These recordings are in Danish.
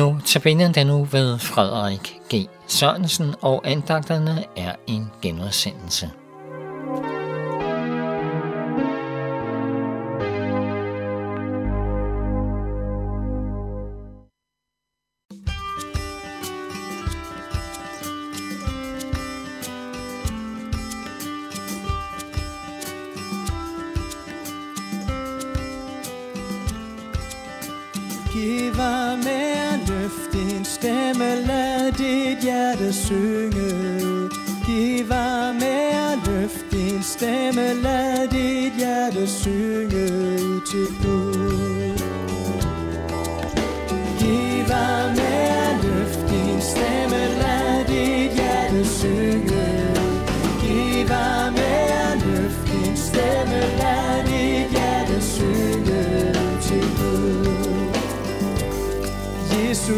Nu tabiner den nu ved Frederik G. Sørensen, og andagterne er en genudsendelse. Give me løft din stemme, lad dit hjerte synge. Giv med at løft din stemme, lad dit hjerte synge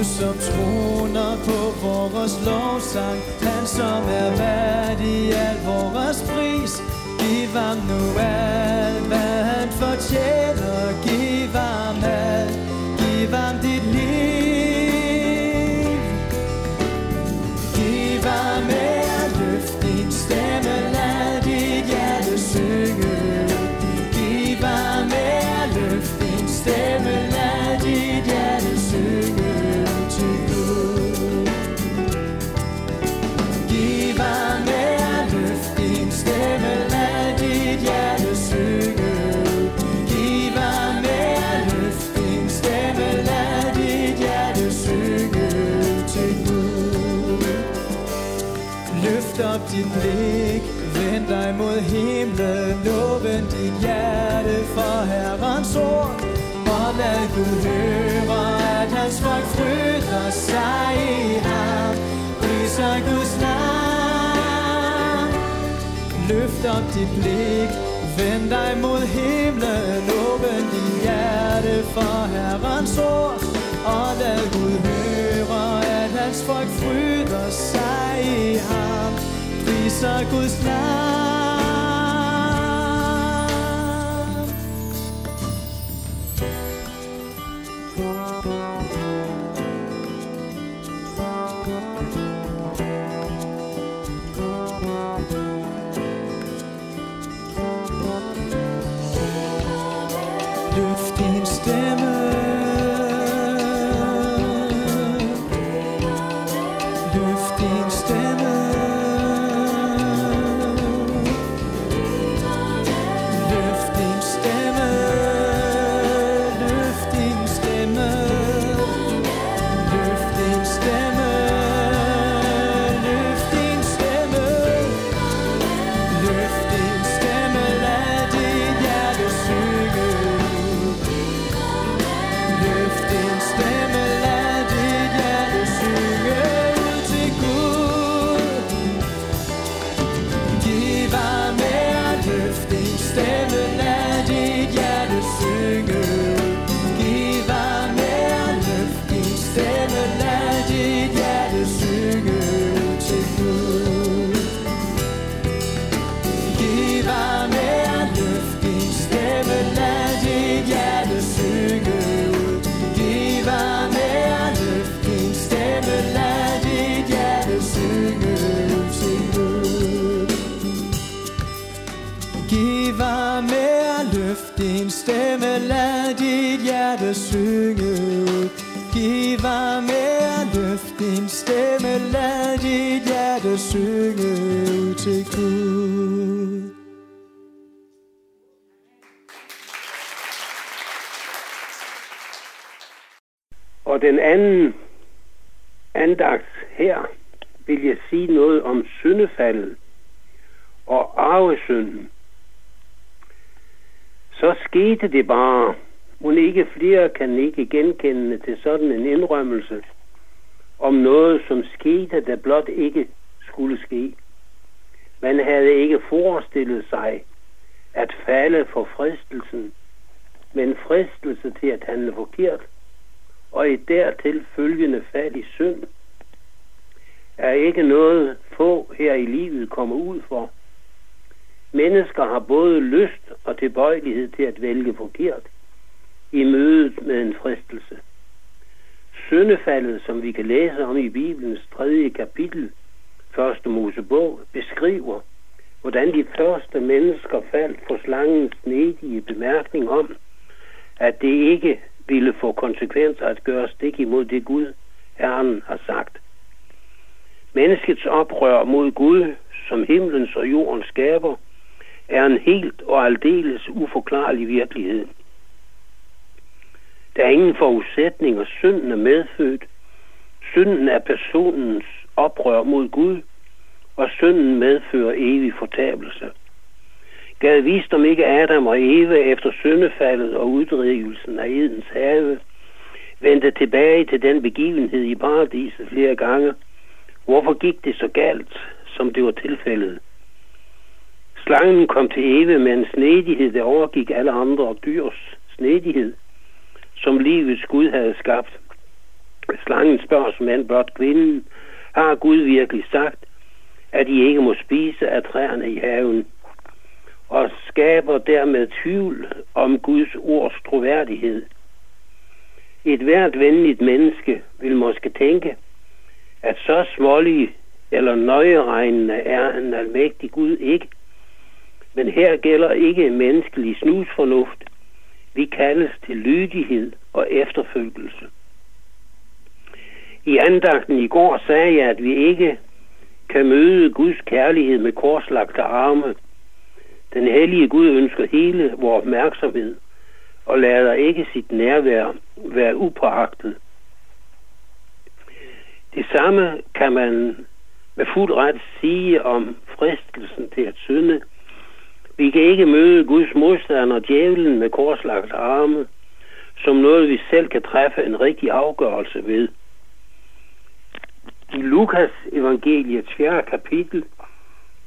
Som troner på vores lovsang. Han som er værdig al vores pris. Giv ham nu alt, hvad han fortjener. Blik, vend dig mod himlen, åbn dit hjerte for Herrens ord. Og lad Gud høre, at hans folk fryder sig i ham, priser Guds navn. Løft op dit blik, vend dig mod himlen, åbn dit hjerte for Herrens ord. Og lad Gud høre, at hans folk fryder sig i ham, priser Guds løft giver med at løft din stemme, lad dit hjerte synge ud. Giver med at løft din stemme, lad dit hjerte synge ud til Gud. Og den anden andagt her vil jeg sige noget om syndefaldet og arvesynden. Så skete det bare. Hun ikke flere kan ikke genkende til sådan en indrømmelse om noget, som skete, der blot ikke skulle ske. Man havde ikke forestillet sig at falde for fristelsen, men fristelse til at handle forkert, og i dertil følgende fald i synd, er ikke noget få her i livet kommer ud for. Mennesker har både lyst og tilbøjelighed til at vælge forkert i mødet med en fristelse. Søndefaldet, som vi kan læse om i Bibelens tredje kapitel, første Mosebog, beskriver, hvordan de første mennesker faldt for slangens nedige bemærkning om, at det ikke ville få konsekvenser at gøre stik imod det Gud, Herren har sagt. Menneskets oprør mod Gud, som himlens og jordens skaber, er en helt og aldeles uforklarlig virkelighed. Der er ingen forudsætning, og synden er medfødt. Synden er personens oprør mod Gud, og synden medfører evig fortabelse. Gad vist om ikke Adam og Eva efter syndefaldet og uddrivelsen af Edens have vendte tilbage til den begivenhed i paradiset flere gange. Hvorfor gik det så galt, som det var tilfældet? Slangen kom til Eve med en snedighed, der overgik alle andre dyrs snedighed, som livets Gud havde skabt. Slangen spørger som end blot kvinden, har Gud virkelig sagt, at I ikke må spise af træerne i haven, og skaber dermed tvivl om Guds ords troværdighed. Et hvert venligt menneske vil måske tænke, at så smålig eller nøjeregnende er en almægtig Gud ikke. Men her gælder ikke menneskelig snusfornuft. Vi kaldes til lydighed og efterfølgelse. I andagten i går sagde jeg, at vi ikke kan møde Guds kærlighed med korslagte arme. Den hellige Gud ønsker hele vores opmærksomhed og lader ikke sit nærvær være upåagtet. Det samme kan man med fuld ret sige om fristelsen til at synde. Vi kan ikke møde Guds modstander, djævlen, med korslagt arme, som noget vi selv kan træffe en rigtig afgørelse ved. I Lukas evangeliets 4. kapitel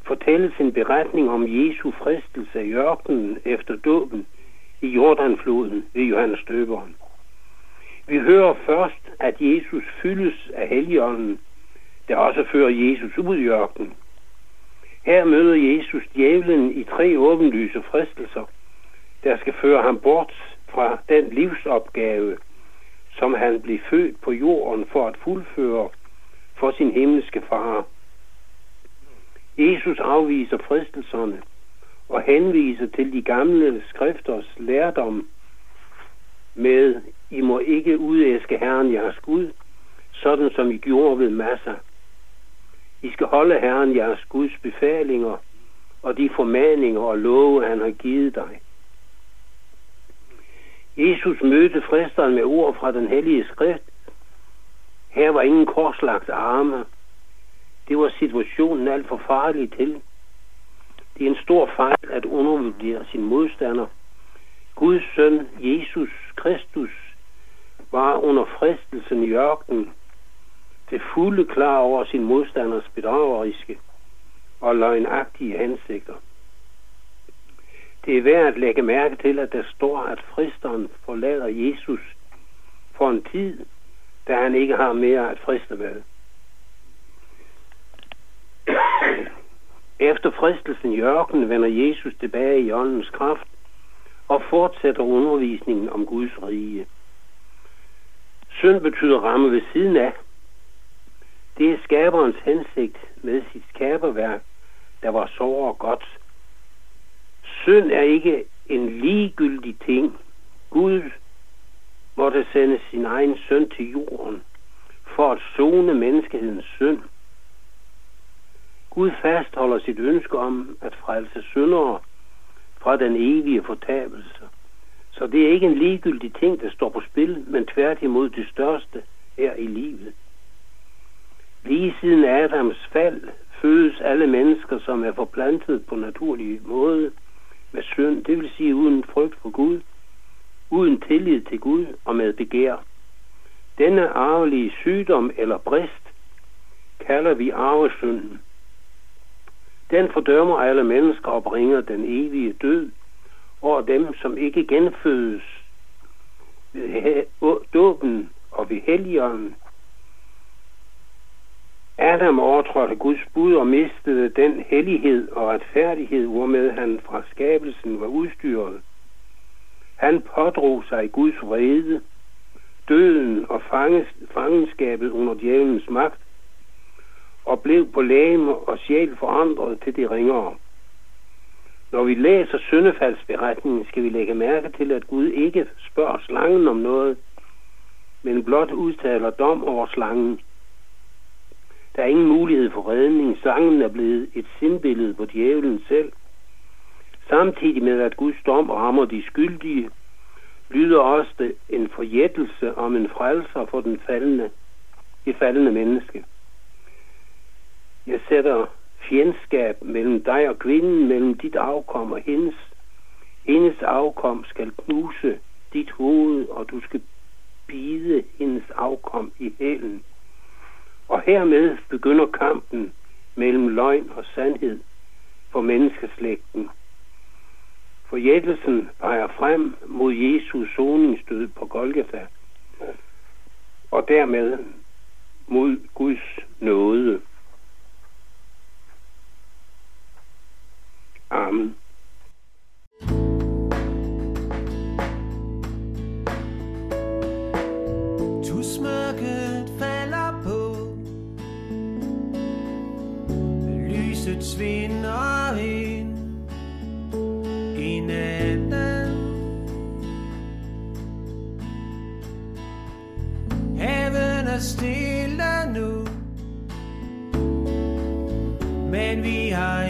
fortælles en beretning om Jesu fristelse i ørkenen efter dåben i Jordanfloden ved Johannes Døberen. Vi hører først, at Jesus fyldes af Helligånden, der også fører Jesus ud i ørkenen. Her møder Jesus djævlen i tre åbenlyse fristelser, der skal føre ham bort fra den livsopgave, som han blev født på jorden for at fuldføre for sin himmelske far. Jesus afviser fristelserne og henviser til de gamle skrifters lærdom med, I må ikke udæske Herren jeres Gud, sådan som I gjorde ved masser. I skal holde Herren jeres Guds befalinger og de formaninger og love, han har givet dig. Jesus mødte fristeren med ord fra den hellige skrift. Her var ingen korslagt arme. Det var situationen alt for farlig til. Det er en stor fejl at undervurdere sin modstander. Guds søn, Jesus Kristus, var under fristelsen i ørkenen til fulde klar over sin modstanders bedrageriske og løgnagtige hensigter. Det er værd at lægge mærke til, at der står, at fristeren forlader Jesus for en tid, da han ikke har mere at friste med. Efter fristelsen i ørkenen vender Jesus tilbage i åndens kraft og fortsætter undervisningen om Guds rige. Synd betyder ramme ved siden af. Det er skaberens hensigt med sit skaberværk, der var så og godt. Synd er ikke en ligegyldig ting. Gud måtte sende sin egen søn til jorden for at zone menneskehedens synd – Gud fastholder sit ønske om at frelse syndere fra den evige fortabelse. Så det er ikke en ligegyldig ting, der står på spil, men tværtimod det største her i livet. Lige siden Adams fald fødes alle mennesker, som er forplantet på naturlig måde med synd, det vil sige uden frygt for Gud, uden tillid til Gud og med begær. Denne arvelige sygdom eller brist kalder vi arvesynden. Den fordømmer alle mennesker og bringer den evige død over dem, som ikke genfødes ved dåben og ved helligånden. Adam overtrådte Guds bud og mistede den hellighed og retfærdighed, hvormed han fra skabelsen var udstyret. Han pådrog sig Guds vrede, døden og fanges, fangenskabet under djævelens magt, og blev på læme og sjæl forandret til det ringere. Når vi læser syndefaldsberetningen, skal vi lægge mærke til, at Gud ikke spørger slangen om noget, men blot udtaler dom over slangen. Der er ingen mulighed for redning. Sangen er blevet et sindbillede på djævelen selv. Samtidig med, at Guds dom rammer de skyldige, lyder også en forjættelse om en frelser for den faldende, det faldende menneske. Jeg sætter fjendskab mellem dig og kvinden, mellem dit afkom og hendes. Hendes afkom skal knuse dit hoved, og du skal bide hendes afkom i hælen. Og hermed begynder kampen mellem løgn og sandhed for menneskeslægten. Forjættelsen peger frem mod Jesus soningsdød på Golgata, og dermed mod Guds nåde. Stille nu. Men vi har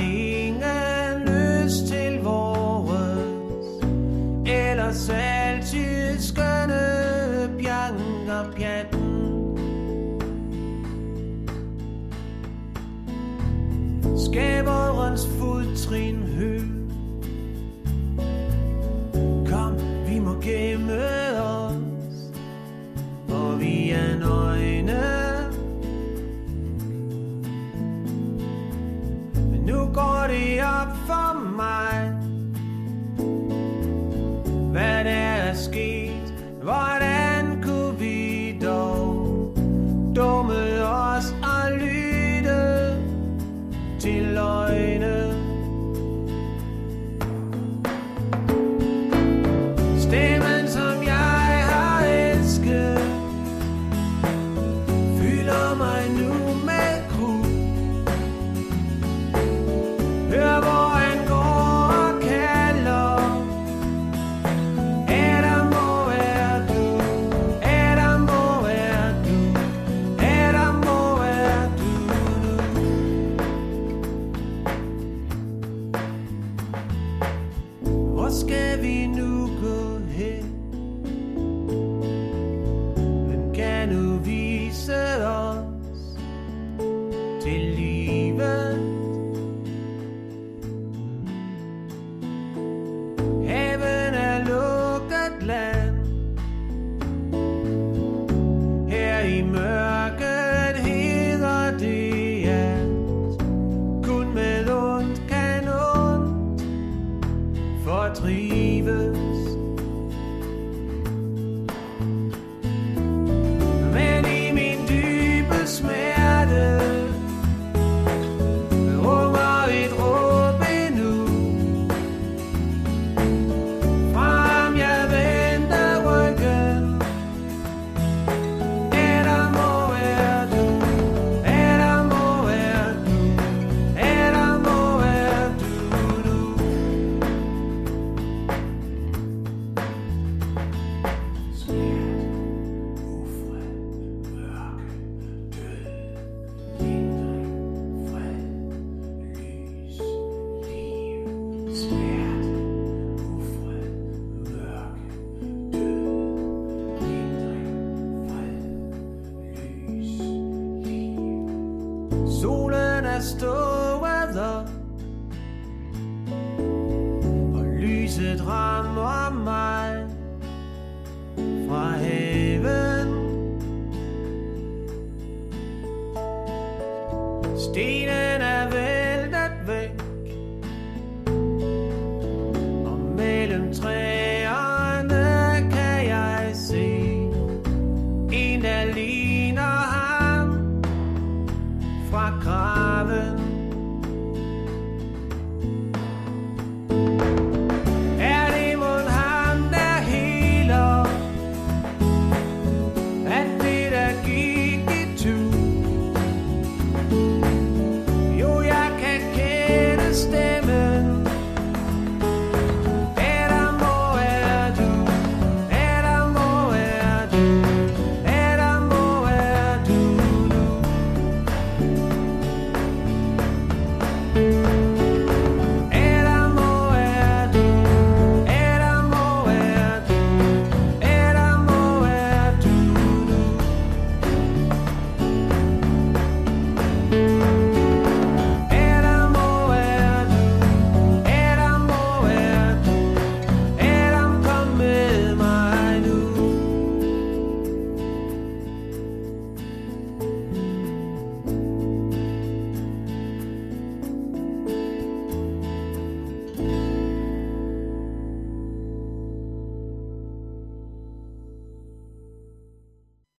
Genovese oh. Stayed in